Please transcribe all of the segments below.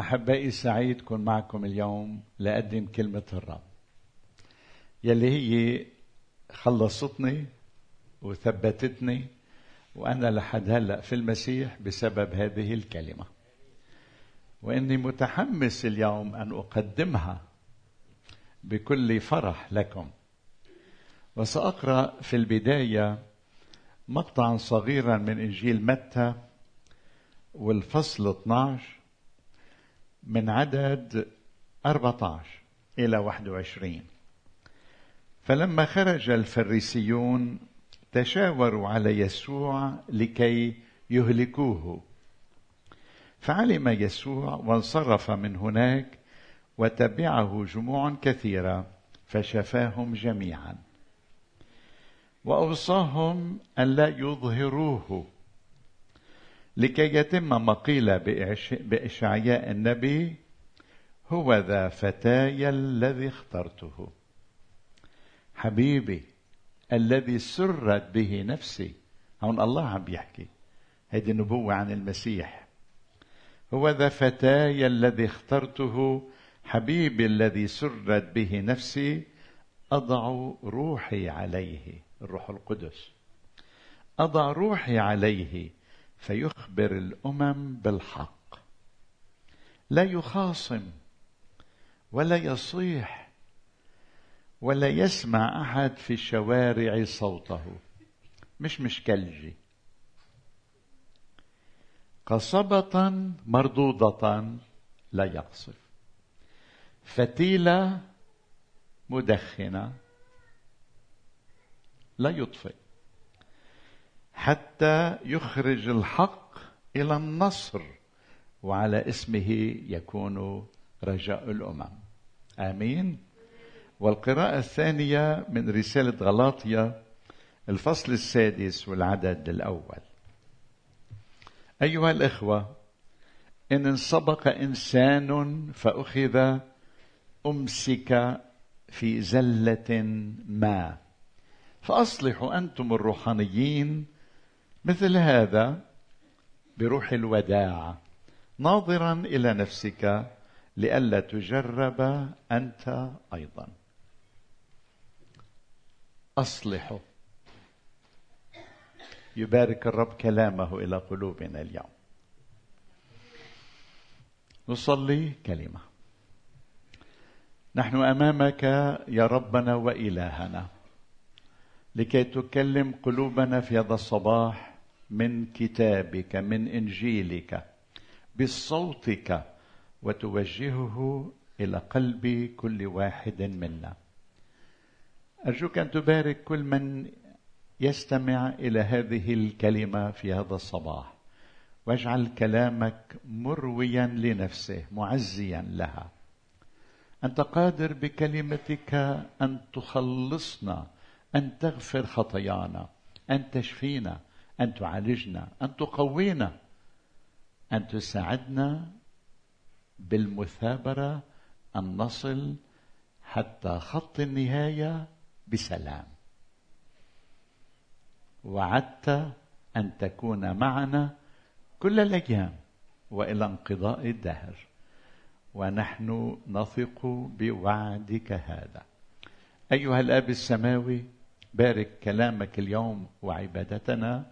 أحبائي سعيد كون معكم اليوم لأقدم كلمة الرب. يلي هي خلصتني وثبتتني وأنا لحد هلأ في المسيح بسبب هذه الكلمة. وإني متحمس اليوم أن أقدمها بكل فرح لكم. وسأقرأ في البداية مقطعا صغيرا من إنجيل متى والفصل 12 من عدد 14 إلى 21 فلما خرج الفريسيون تشاوروا على يسوع لكي يهلكوه. فعلم يسوع وانصرف من هناك وتبعه جموع كثيرة فشفاهم جميعا. وأوصاهم أن لا يظهروه. لكي يتم ما قيل بإشعياء النبي هو ذا فتاي الذي اخترته. حبيبي الذي سرت به نفسي. هون الله عم بيحكي. هذه نبوة عن المسيح. هو ذا فتاي الذي اخترته. حبيبي الذي سرت به نفسي. أضع روحي عليه. الروح القدس. أضع روحي عليه. فيخبر الأمم بالحق. لا يخاصم ولا يصيح ولا يسمع أحد في الشوارع صوته. مش مشكلجي. قصبة مردودة لا يقصف. فتيلة مدخنة لا يطفئ. حتى يخرج الحق إلى النصر وعلى اسمه يكون رجاء الأمم. آمين. والقراءة الثانية من رسالة غلاطيا الفصل السادس والعدد الأول. أيها الإخوة إن انسبق إنسان فأخذ أمسك في زلة ما. فأصلحوا أنتم الروحانيين مثل هذا بروح الوداع ناظرا إلى نفسك لئلا تجرب أنت أيضا. اصلحوا يبارك الرب كلامه إلى قلوبنا اليوم. نصلي كلمة. نحن أمامك يا ربنا وإلهنا لكي تكلم قلوبنا في هذا الصباح من كتابك من إنجيلك بصوتك وتوجهه إلى قلب كل واحد منا. أرجوك أن تبارك كل من يستمع إلى هذه الكلمة في هذا الصباح واجعل كلامك مرويا لنفسه معزيا لها. أنت قادر بكلمتك أن تخلصنا أن تغفر خطايانا أن تشفينا. أن تعالجنا أن تقوينا أن تساعدنا بالمثابرة أن نصل حتى خط النهاية بسلام. وعدت أن تكون معنا كل الأيام وإلى انقضاء الدهر. ونحن نثق بوعدك هذا. أيها الآب السماوي بارك كلامك اليوم وعبادتنا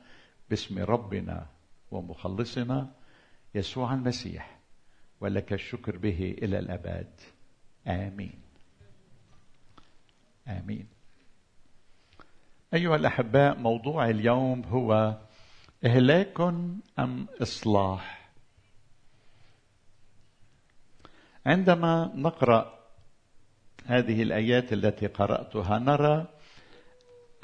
باسم ربنا ومخلصنا يسوع المسيح ولك الشكر به إلى الأبد. آمين. آمين. أيها الأحباء موضوع اليوم هو إهلاك أم إصلاح؟ عندما نقرأ هذه الآيات التي قرأتها نرى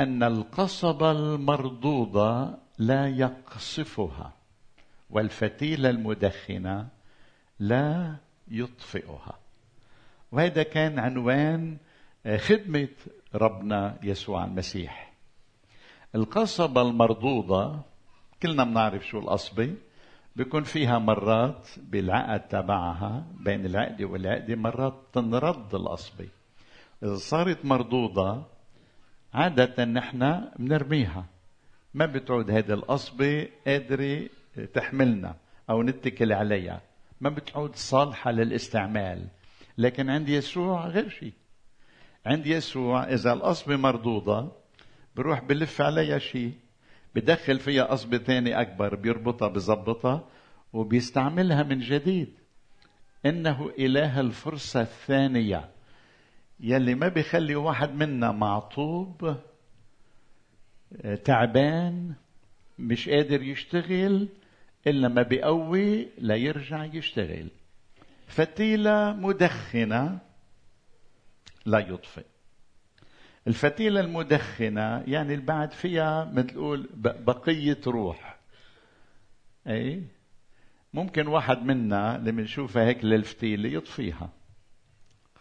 أن القصبه المردوده لا يقصفها والفتيله المدخنه لا يطفئها. وهذا كان عنوان آه، خدمة ربنا يسوع المسيح. القصبة المردوده كلنا بنعرف شو القصبة بيكون فيها مرات بالعقد تبعها بين العقدة والعقدة مرات تنرد القصبة. إذا صارت مردودة عادة نحن بنرميها. ما بتعود هذه القصبة قادرة تحملنا أو نتكل عليها. ما بتعود صالحة للاستعمال. لكن عند يسوع غير شيء. عند يسوع إذا القصبة مردودة بروح بلف عليها شيء. بدخل فيها قصبة ثانية أكبر بيربطها بظبطها وبيستعملها من جديد. إنه إله الفرصة الثانية. يلي ما بيخلي واحد منا معطوب تعبان مش قادر يشتغل إلا ما بيقوي ليرجع يشتغل. فتيلة مدخنة لا يطفئ. الفتيلة المدخنة يعني البعد فيها مثل تقول بقية روح. أي؟ ممكن واحد منا لما نشوفها هيك للفتيلة يطفيها.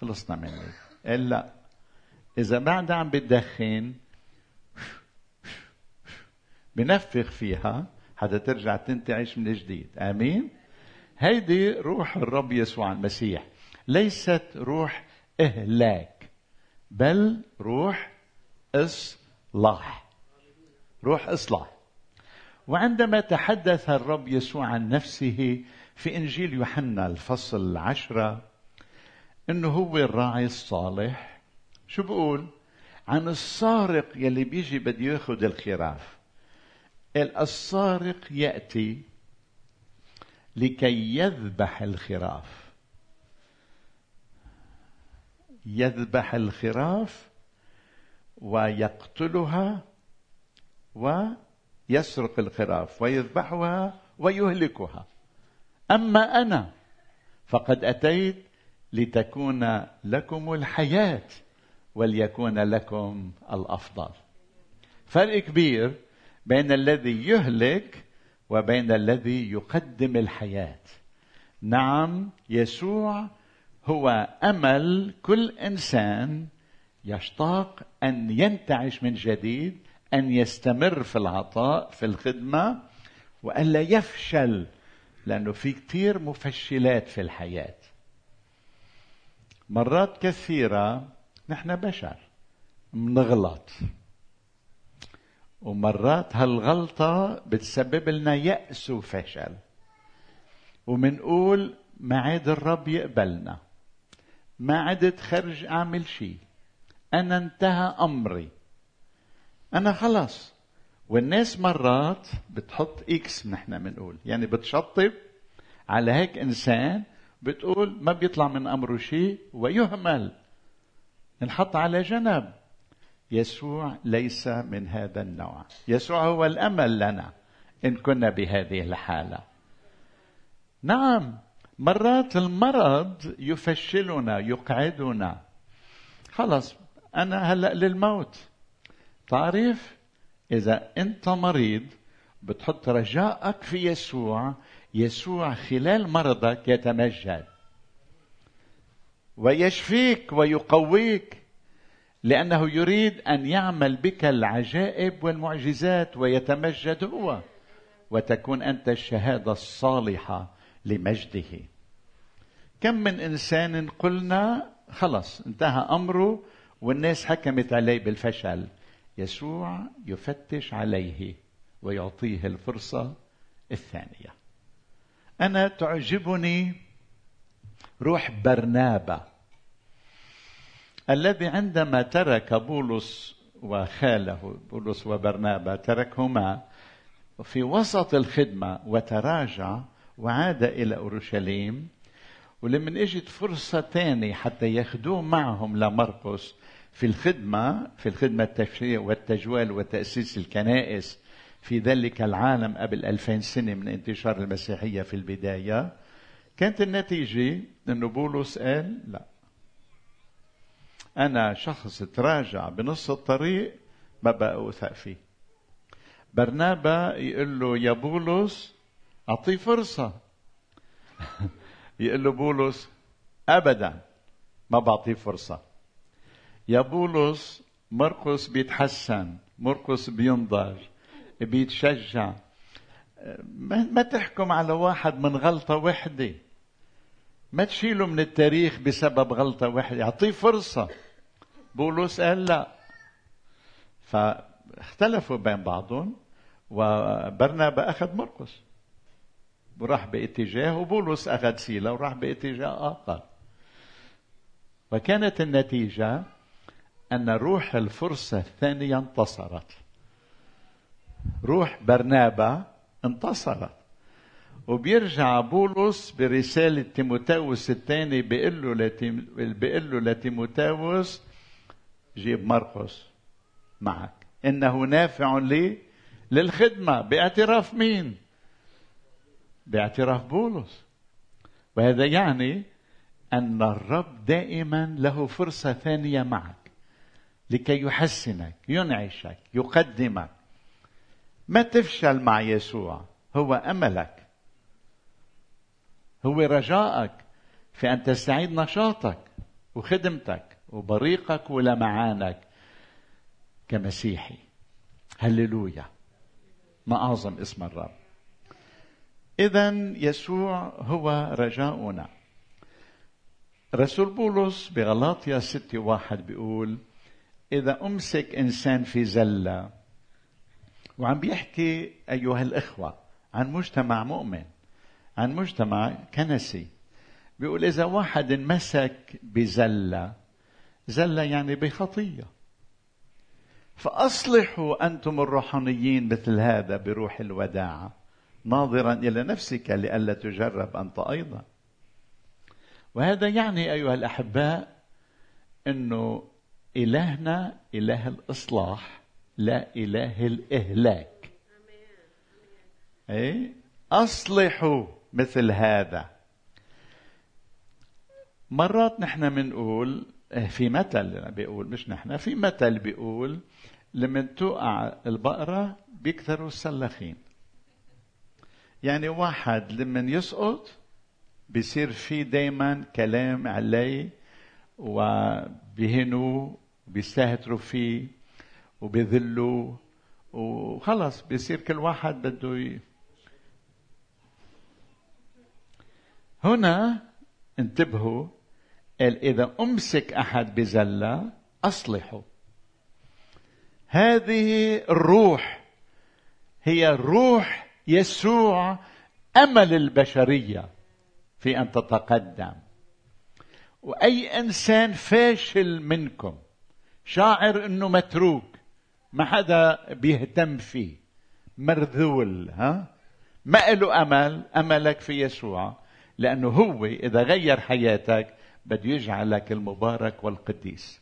خلصنا منه. إلا إذا بعد عم بتدخن بنفخ فيها حتى ترجع تنتعش من جديد. آمين؟ هيدي روح الرب يسوع المسيح. ليست روح إهلاك بل روح إصلاح. روح إصلاح. وعندما تحدث الرب يسوع عن نفسه في إنجيل يوحنا الفصل العشرة إنه هو الراعي الصالح شو بقول؟ عن السارق يلي بيجي بده ياخذ الخراف. السارق يأتي لكي يذبح الخراف. يذبح الخراف ويقتلها ويسرق الخراف ويذبحها ويهلكها. أما أنا فقد أتيت لتكون لكم الحياة وليكون لكم الأفضل. فرق كبير بين الذي يهلك وبين الذي يقدم الحياة. نعم يسوع هو أمل كل إنسان يشتاق أن ينتعش من جديد أن يستمر في العطاء في الخدمة والا يفشل لأنه في كثير مفشلات في الحياة. مرات كثيرة نحن بشر منغلط ومرات هالغلطة بتسبب لنا يأس وفشل. ومنقول ما عاد الرب يقبلنا. ما عدت خرج أعمل شيء أنا انتهى أمري. أنا خلاص. والناس مرات بتحط إكس نحن بنقول يعني بتشطب. على هيك إنسان بتقول ما بيطلع من أمره شيء ويهمل. انحط على جنب. يسوع ليس من هذا النوع. يسوع هو الأمل لنا إن كنا بهذه الحالة. نعم مرات المرض يفشلنا يقعدنا. خلص أنا هلأ للموت. تعرف إذا أنت مريض بتحط رجائك في يسوع يسوع خلال مرضك يتمجد. ويشفيك ويقويك. لأنه يريد أن يعمل بك العجائب والمعجزات ويتمجد هو وتكون أنت الشهادة الصالحة لمجده. كم من إنسان قلنا خلص انتهى أمره والناس حكمت عليه بالفشل. يسوع يفتش عليه ويعطيه الفرصة الثانية. أنا تعجبني روح برنابا. الذي عندما ترك بولس وخاله بولس وبرنابا تركهما في وسط الخدمة وتراجع وعاد إلى أورشليم ولما اجت فرصة ثانية حتى ياخذوه معهم لمرقس في الخدمة في الخدمة التشريع والتجوال وتأسيس الكنائس في ذلك العالم قبل ألفين سنة من انتشار المسيحية في البداية كانت النتيجة أنه بولس قال لا أنا شخص تراجع بنص الطريق ما بقى أوثق فيه. برنابا يقول له يا بولس أعطيه فرصة. يقول له بولس أبدا ما بعطيه فرصة. يا بولس مرقس بيتحسن مرقس بينضج بيتشجع. ما تحكم على واحد من غلطة وحدة. ما تشيله من التاريخ بسبب غلطة واحدة أعطيه فرصة. بولس قال لا. فاختلفوا بين بعضهم وبرنابا أخذ مرقس. وراح باتجاه وبولس أخذ سيلة وراح باتجاه آخر. وكانت النتيجة أن روح الفرصة الثانية انتصرت. روح برنابا انتصرت. وبيرجع بولس برسالة تيموتاوس الثاني بيقول له. بيقول له لتيموتاوس جيب مرقس معك إنه نافع لي للخدمة باعتراف مين؟ باعتراف بولس وهذا يعني أن الرب دائما له فرصة ثانية معك لكي يحسنك ينعشك يقدمك ما تفشل مع يسوع هو أملك هو رجائك في أن تستعيد نشاطك وخدمتك وبريقك ولمعانك كمسيحي. هللويا. ما أعظم اسم الرب. اذا يسوع هو رجاؤنا. رسول بولس بغلاطيا ستة واحد بيقول إذا أمسك إنسان في زلة وعم بيحكي أيها الإخوة عن مجتمع مؤمن. عن مجتمع كنسي. بيقول إذا واحد انمسك بزلة زلة يعني بخطية. فأصلحوا أنتم الروحانيين مثل هذا بروح الوداعة ناظرا إلى نفسك لئلا تجرب أنت أيضا. وهذا يعني أيها الأحباء أنه إلهنا إله الإصلاح لا إله الإهلاك. أي أصلحوا. مثل هذا. مرات نحن بنقول إيه، في مثل بيقول مش نحن في مثل بيقول لما تقع البقرة بيكثروا السلاخين. يعني واحد لما يسقط بيصير في دايما كلام عليه وبيهنوا بيستهتروا فيه وبيذلوا وخلص بيصير كل واحد بده هنا انتبهوا قال إذا أمسك أحد بزلة أصلحه. هذه الروح هي روح يسوع أمل البشرية في أن تتقدم. وأي إنسان فاشل منكم شاعر إنه متروك ما حدا بيهتم فيه. مرذول ها؟ ما له أمل أملك في يسوع. لأنه هو إذا غير حياتك بده يجعلك المبارك والقديس.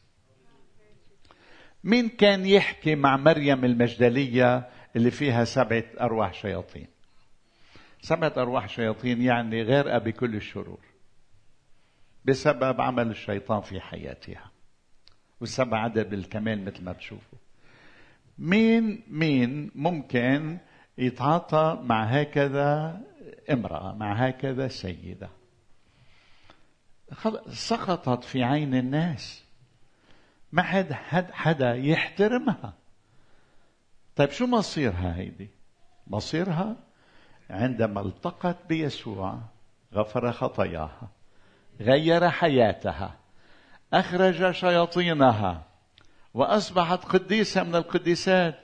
مين كان يحكي مع مريم المجدلية اللي فيها سبعة أرواح شياطين؟ سبعة أرواح شياطين يعني غير بكل الشرور. بسبب عمل الشيطان في حياتها. والسبع عدد بالكمال مثل ما تشوفوا. مين مين ممكن يتعاطى مع هكذا امرأة مع هكذا سيدة. سقطت في عين الناس. ما حد حد حدا يحترمها. طيب شو مصيرها هيدي؟ مصيرها عندما التقت بيسوع غفر خطاياها غير حياتها أخرج شياطينها وأصبحت قديسة من القديسات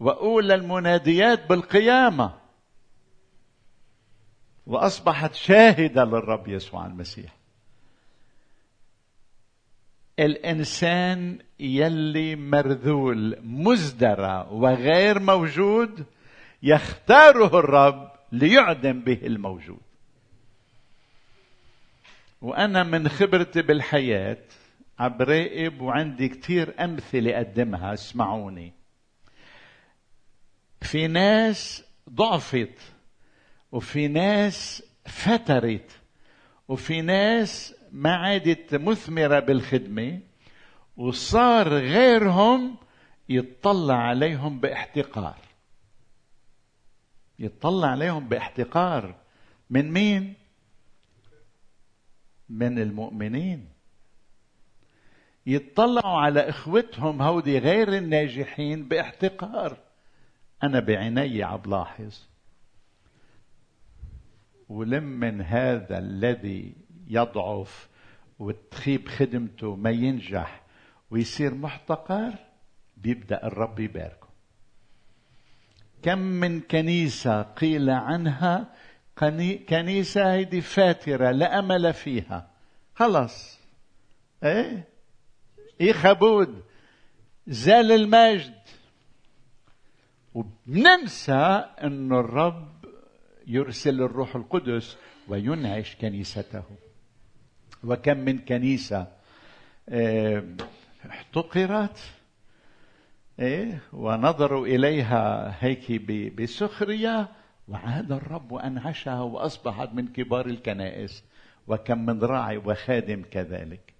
وأولى المناديات بالقيامة. وأصبحت شاهدة للرب يسوع المسيح. الإنسان يلي مرذول مزدرى وغير موجود يختاره الرب ليعدم به الموجود. وأنا من خبرتي بالحياة عم براقب وعندي كثير أمثلة أقدمها اسمعوني. في ناس ضعفت وفي ناس فترت وفي ناس ما عادت مثمرة بالخدمة وصار غيرهم يطلع عليهم باحتقار. يطلع عليهم باحتقار من مين؟ من المؤمنين. يطلعوا على إخوتهم هودي غير الناجحين باحتقار. أنا بعيني عم بلاحظ ولمن هذا الذي يضعف وتخيب خدمته ما ينجح ويصير محتقر بيبدأ الرب يباركه. كم من كنيسة قيل عنها كنيسة هيدي فاترة لا أمل فيها. خلص إيه؟ إيه خبود؟ زال المجد. وبننسى إنه الرب يرسل الروح القدس وينعش كنيسته. وكم من كنيسة آه، احتقرت إيه ونظروا إليها هيك بسخرية وعاد الرب وأنعشها وأصبحت من كبار الكنائس. وكم من راعي وخادم كذلك.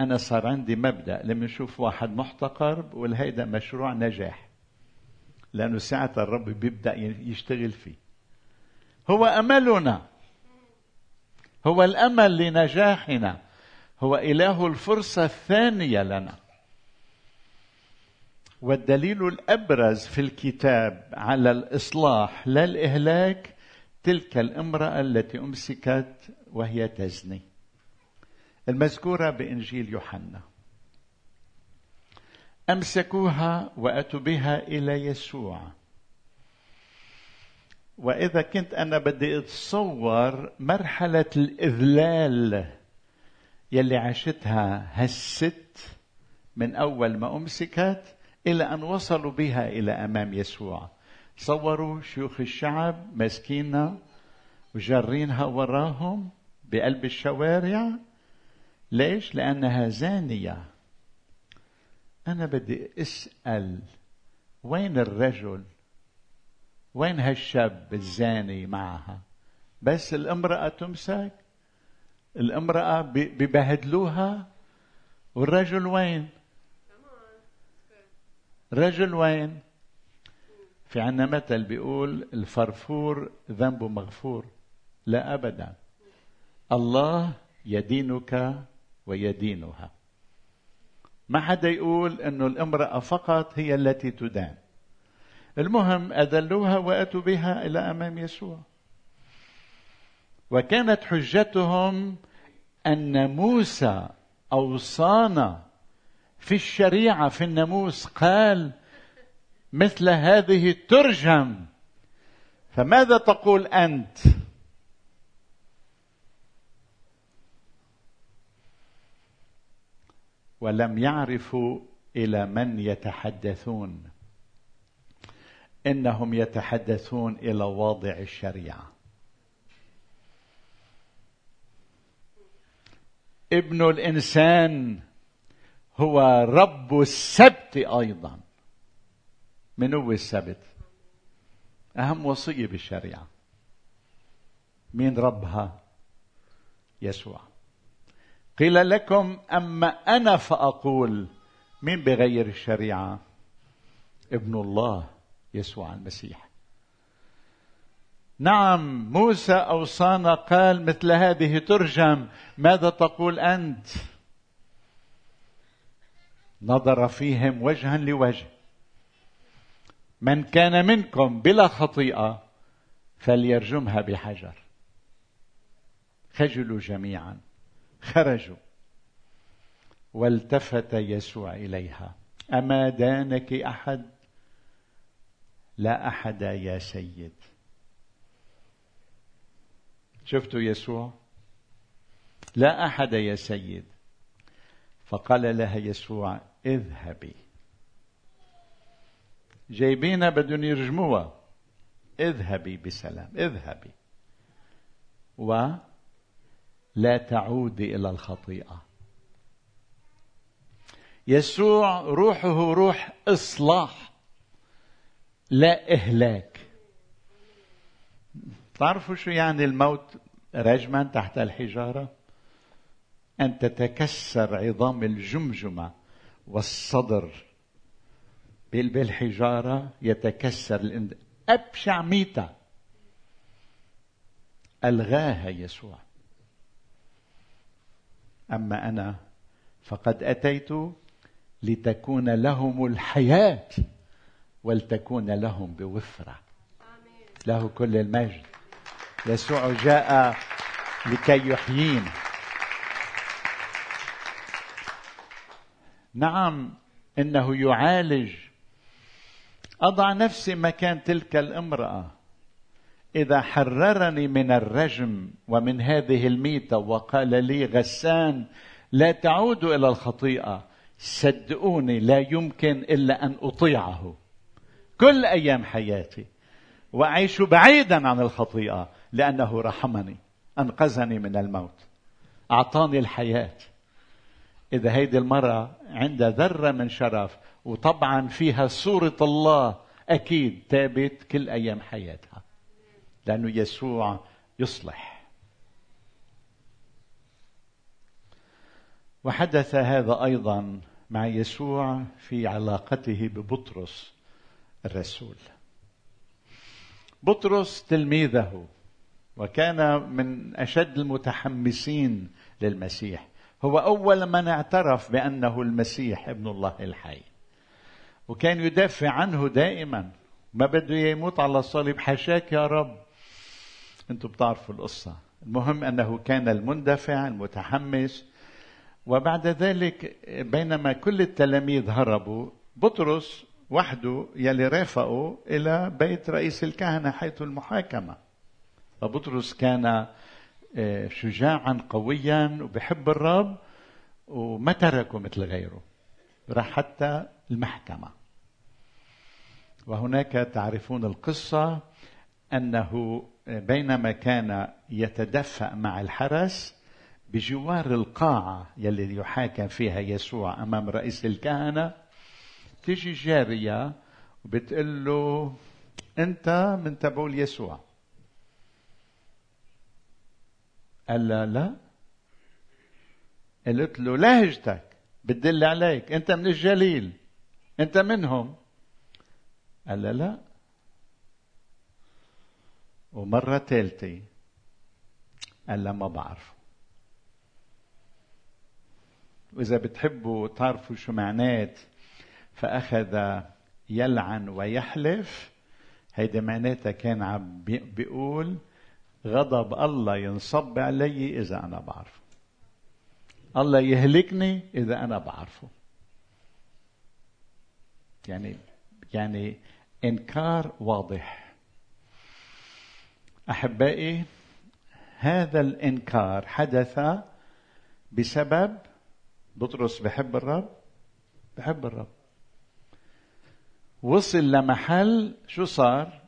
أنا صار عندي مبدأ. لما نشوف واحد محتقر بقول هيدا مشروع نجاح. لأنه ساعة الرب بيبدأ يشتغل فيه. هو أملنا. هو الأمل لنجاحنا. هو إله الفرصة الثانية لنا. والدليل الأبرز في الكتاب على الإصلاح لا الإهلاك تلك الامرأة التي أمسكت وهي تزني. المذكورة بإنجيل يوحنا. أمسكوها وأتوا بها إلى يسوع. وإذا كنت أنا بدي أتصور مرحلة الإذلال يلي عاشتها هالست من أول ما أمسكت إلى أن وصلوا بها إلى أمام يسوع صوروا شيوخ الشعب ماسكينها وجرينها وراهم بقلب الشوارع ليش؟ لأنها زانية أنا بدي أسأل وين الرجل؟ وين هالشاب الزاني معها؟ بس الامرأة تمسك؟ الامرأة ببهدلوها والرجل وين؟ رجل وين في عنا مثل بيقول الفرفور ذنبه مغفور لا أبدا الله يدينك ويدينها ما حدا يقول إنه الامرأة فقط هي التي تدان المهم أذلوها وأتوا بها إلى أمام يسوع. وكانت حجتهم أن موسى أوصانا في الشريعة في الناموس قال مثل هذه ترجم فماذا تقول أنت؟ ولم يعرفوا إلى من يتحدثون. إنهم يتحدثون إلى واضع الشريعة. ابن الإنسان هو رب السبت أيضا. من هو السبت؟ أهم وصية بالشريعة. مين ربها؟ يسوع. قيل لكم أما أنا فأقول مين بغير الشريعة؟ ابن الله. يسوع المسيح. نعم موسى اوصانا قال مثل هذه ترجم ماذا تقول أنت؟ نظر فيهم وجها لوجه. من كان منكم بلا خطيئة فليرجمها بحجر. خجلوا جميعا. خرجوا. والتفت يسوع إليها. أما دانك أحد؟ لا أحد يا سيد. شفتوا يسوع؟ لا أحد يا سيد. فقال لها يسوع اذهبي. جايبينها بدهم يرجموها. اذهبي بسلام اذهبي. ولا تعودي إلى الخطيئة. يسوع روحه روح إصلاح. لا إهلاك. تعرفوا شو يعني الموت رجما تحت الحجارة؟ أن تتكسر عظام الجمجمة والصدر بالحجارة يتكسر أبشع ميتة ألغاها يسوع. أما أنا فقد أتيت لتكون لهم الحياة. ولتكون لهم بوفرة. له كل المجد. يسوع جاء لكي يحيينا نعم إنه يعالج. أضع نفسي مكان تلك الامرأة. إذا حررني من الرجم ومن هذه الميتة وقال لي غسان لا تعودوا إلى الخطيئة. صدقوني لا يمكن إلا أن أطيعه. كل أيام حياتي. وأعيش بعيدا عن الخطيئة لأنه رحمني أنقذني من الموت. أعطاني الحياة. إذا هيدي المرأة عندها ذرة من شرف وطبعا فيها صورة الله أكيد تابت كل أيام حياتها. لأنه يسوع يصلح. وحدث هذا أيضا مع يسوع في علاقته ببطرس. الرسول. بطرس تلميذه وكان من أشد المتحمسين للمسيح. هو أول من اعترف بأنه المسيح ابن الله الحي. وكان يدافع عنه دائما. ما بده يموت على الصليب حشاك يا رب. أنتم بتعرفوا القصة. المهم أنه كان المندفع المتحمس. وبعد ذلك بينما كل التلاميذ هربوا بطرس وحده يلي رافقه إلى بيت رئيس الكهنة حيث المحاكمة. فبطرس كان آه، شجاعا قويا وبحب الرب وما تركه مثل غيره. راح حتى المحكمة. وهناك تعرفون القصة أنه بينما كان يتدفأ مع الحرس بجوار القاعة يلي يحاكم فيها يسوع أمام رئيس الكهنة تيجي جارية وبتقول له أنت من تبول يسوع. قال لا لا. قلت له لهجتك بتدل عليك. أنت من الجليل. أنت منهم. قال لا لا. ومرة ثالثة قال لا ما بعرفه. وإذا بتحبوا تعرفوا شو معنات فأخذ يلعن ويحلف. هيدي معناتها كان عم بيقول غضب الله ينصب علي إذا أنا بعرفه. الله يهلكني إذا أنا بعرفه. يعني يعني إنكار واضح. أحبائي هذا الإنكار حدث بسبب بطرس بحب الرب؟ بحب الرب. وصل لمحل شو صار؟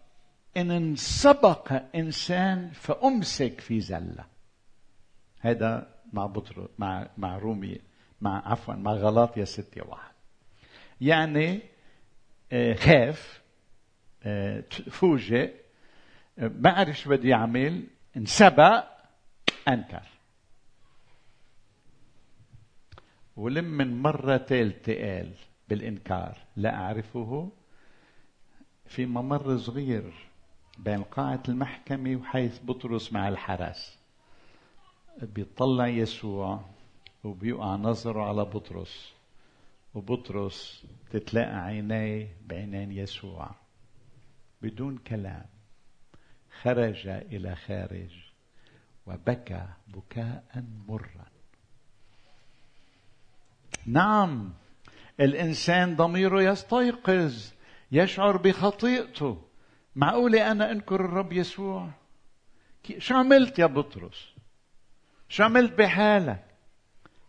إن انسبق إنسان فأمسك في زلة. هذا مع بطر مع مع رومي مع عفوا مع غلاطيا ستة واحد. يعني آه، خاف آه، فوجئ آه، ما عرف شو بده يعمل انسبق أنكر. ولم من مرة ثالثة قال بالإنكار لا أعرفه في ممر صغير بين قاعة المحكمة وحيث بطرس مع الحرس. بيطلع يسوع وبيقع نظره على بطرس. وبطرس تتلاقى عينيه بعينين يسوع. بدون كلام. خرج إلى خارج وبكى بكاء مرا. نعم الإنسان ضميره يستيقظ. يشعر بخطيئته. معقولة أنا أنكر الرب يسوع؟ شو عملت يا بطرس؟ شو عملت بحالك؟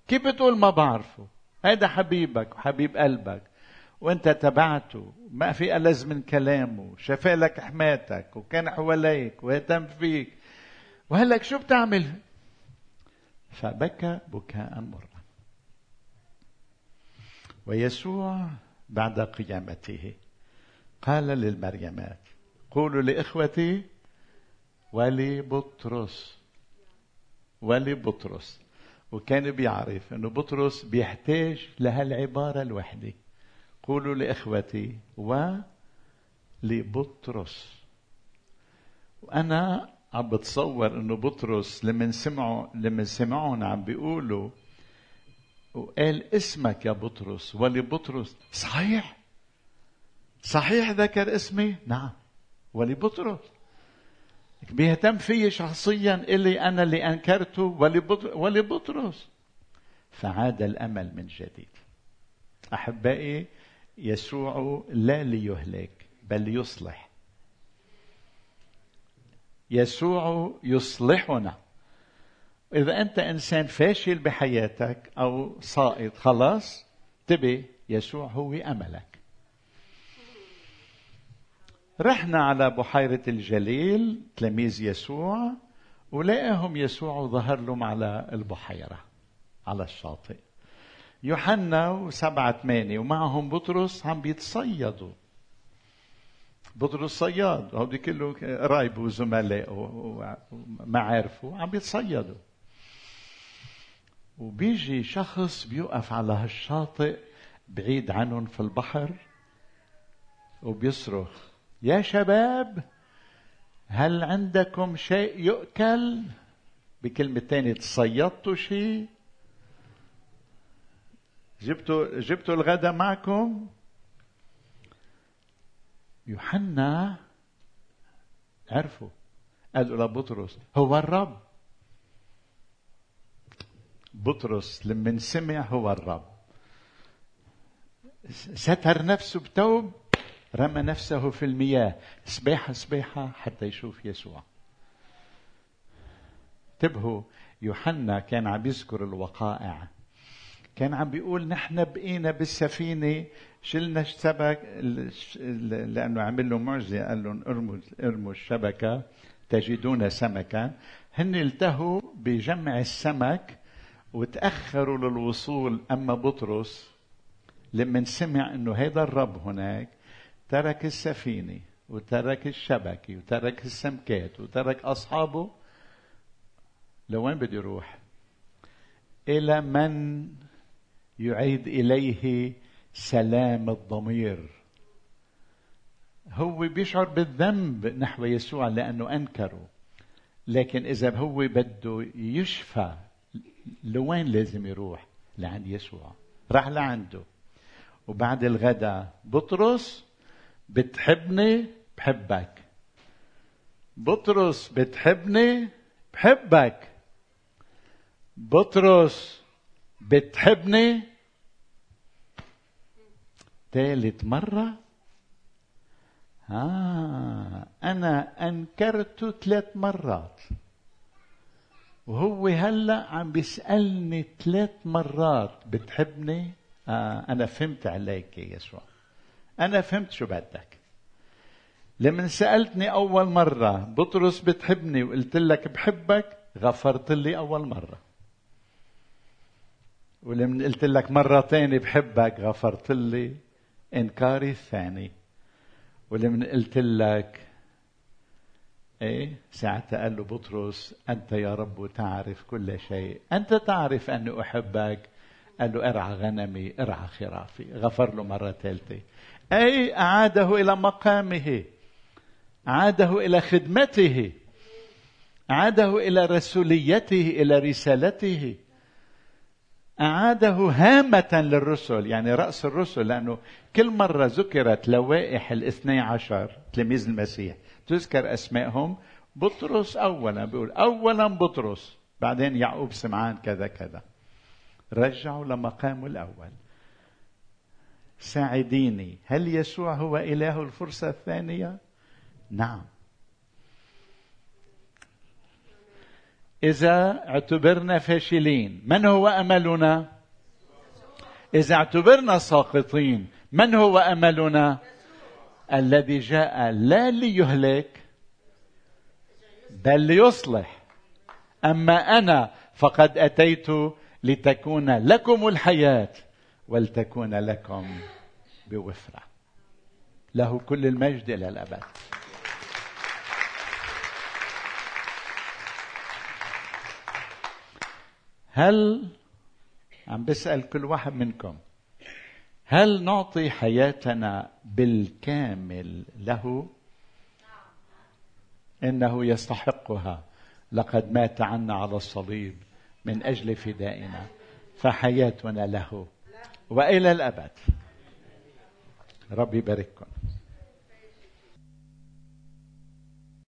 كيف بتقول ما بعرفه؟ هيدا حبيبك وحبيب قلبك. وأنت تبعته. ما في ألذ من كلامه. شفى لك حماتك وكان حواليك واهتم فيك. وهلك شو بتعمل؟ فبكى بكاء مرا ويسوع بعد قيامته قال للمريمات قولوا لإخوتي ولبطرس ولبطرس. وكان بيعرف إنه بطرس بيحتاج لهالعبارة الوحدة. قولوا لإخوتي ولبطرس. وأنا عم بتصور إنه بطرس لما سمعوا لما سمعون عم بيقولوا وقال اسمك يا بطرس ولبطرس. صحيح؟ صحيح ذكر اسمي؟ نعم. ولبطرس بيهتم فيي شخصيا إلي أنا اللي أنكرته ولبطرس فعاد الأمل من جديد. أحبائي يسوع لا ليهلك بل يصلح. يسوع يصلحنا. إذا أنت إنسان فاشل بحياتك أو ساقط خلاص انتبه يسوع هو أملك. رحنا على بحيرة الجليل تلاميذ يسوع ولقاهم يسوع ظهر لهم على البحيرة على الشاطئ. يوحنا وسبعة ثمانية ومعهم بطرس عم بيتصيدوا. بطرس صياد هودي كله قرايب وزملاء ومعارفه عم بيتصيدوا. وبيجي شخص بيوقف على هالشاطئ بعيد عنهم في البحر وبيصرخ. يا شباب هل عندكم شيء يؤكل؟ بكلمة تانية تصيدتوا شيء؟ جبتوا جبتوا الغداء معكم؟ يوحنا عرفوا قالوا لبطرس هو الرب. بطرس لما سمع هو الرب. ستر نفسه بتوب. رمى نفسه في المياه. سباحة سباحة حتى يشوف يسوع. انتبهوا يوحنا كان عم يذكر الوقائع. كان عم بيقول نحن بقينا بالسفينة. شلنا السمك لأنه عمل له معجزة قال لهم ارموا ارموا الشبكة تجدون سمكا. هن التهوا بجمع السمك وتأخروا للوصول. أما بطرس لما سمع أنه هيدا الرب هناك ترك السفينة وترك الشبكة وترك السمكات وترك أصحابه لوين بده يروح إلى من يعيد إليه سلام الضمير. هو بيشعر بالذنب نحو يسوع لأنه أنكره لكن إذا هو بده يشفى لوين لازم يروح؟ لعند يسوع. راح لعنده. وبعد الغداء بطرس بتحبني بحبك. بطرس بتحبني بحبك. بطرس بتحبني. ثالث مرة. آه أنا أنكرته ثلاث مرات. وهو هلأ عم بيسألني ثلاث مرات بتحبني؟ آه أنا فهمت عليك يا يسوع. أنا فهمت شو بدك. لما سألتني أول مرة بطرس بتحبني وقلت لك بحبك غفرت لي أول مرة. ولما قلت لك مرة تانية بحبك غفرت لي إنكاري الثاني. ولما قلت لك إيه ساعتها قال له بطرس أنت يا رب تعرف كل شيء. أنت تعرف أني أحبك؟ قال له ارعى غنمي ارعى خرافي. غفر له مرة ثالثة. أي أعاده إلى مقامه عاده إلى خدمته عاده إلى رسوليته إلى رسالته. أعاده هامة للرسل يعني رأس الرسل لأنه كل مرة ذكرت لوائح الاثني عشر تلاميذ المسيح تذكر أسمائهم. بطرس أولا بيقول أولا بطرس بعدين يعقوب سمعان كذا كذا. رجعوا لمقامه الأول. ساعديني هل يسوع هو إله الفرصة الثانية؟ نعم إذا اعتبرنا فاشلين من هو أملنا؟ إذا اعتبرنا ساقطين من هو أملنا؟ الذي جاء لا ليهلك بل ليصلح أما أنا فقد أتيت لتكون لكم الحياة ولتكون لكم بوفرة. له كل المجد إلى الأبد. هل عم بسأل كل واحد منكم هل نعطي حياتنا بالكامل له؟ إنه يستحقها. لقد مات عنا على الصليب من أجل فدائنا فحياتنا له. وإلى الأبد. ربي يبارككم.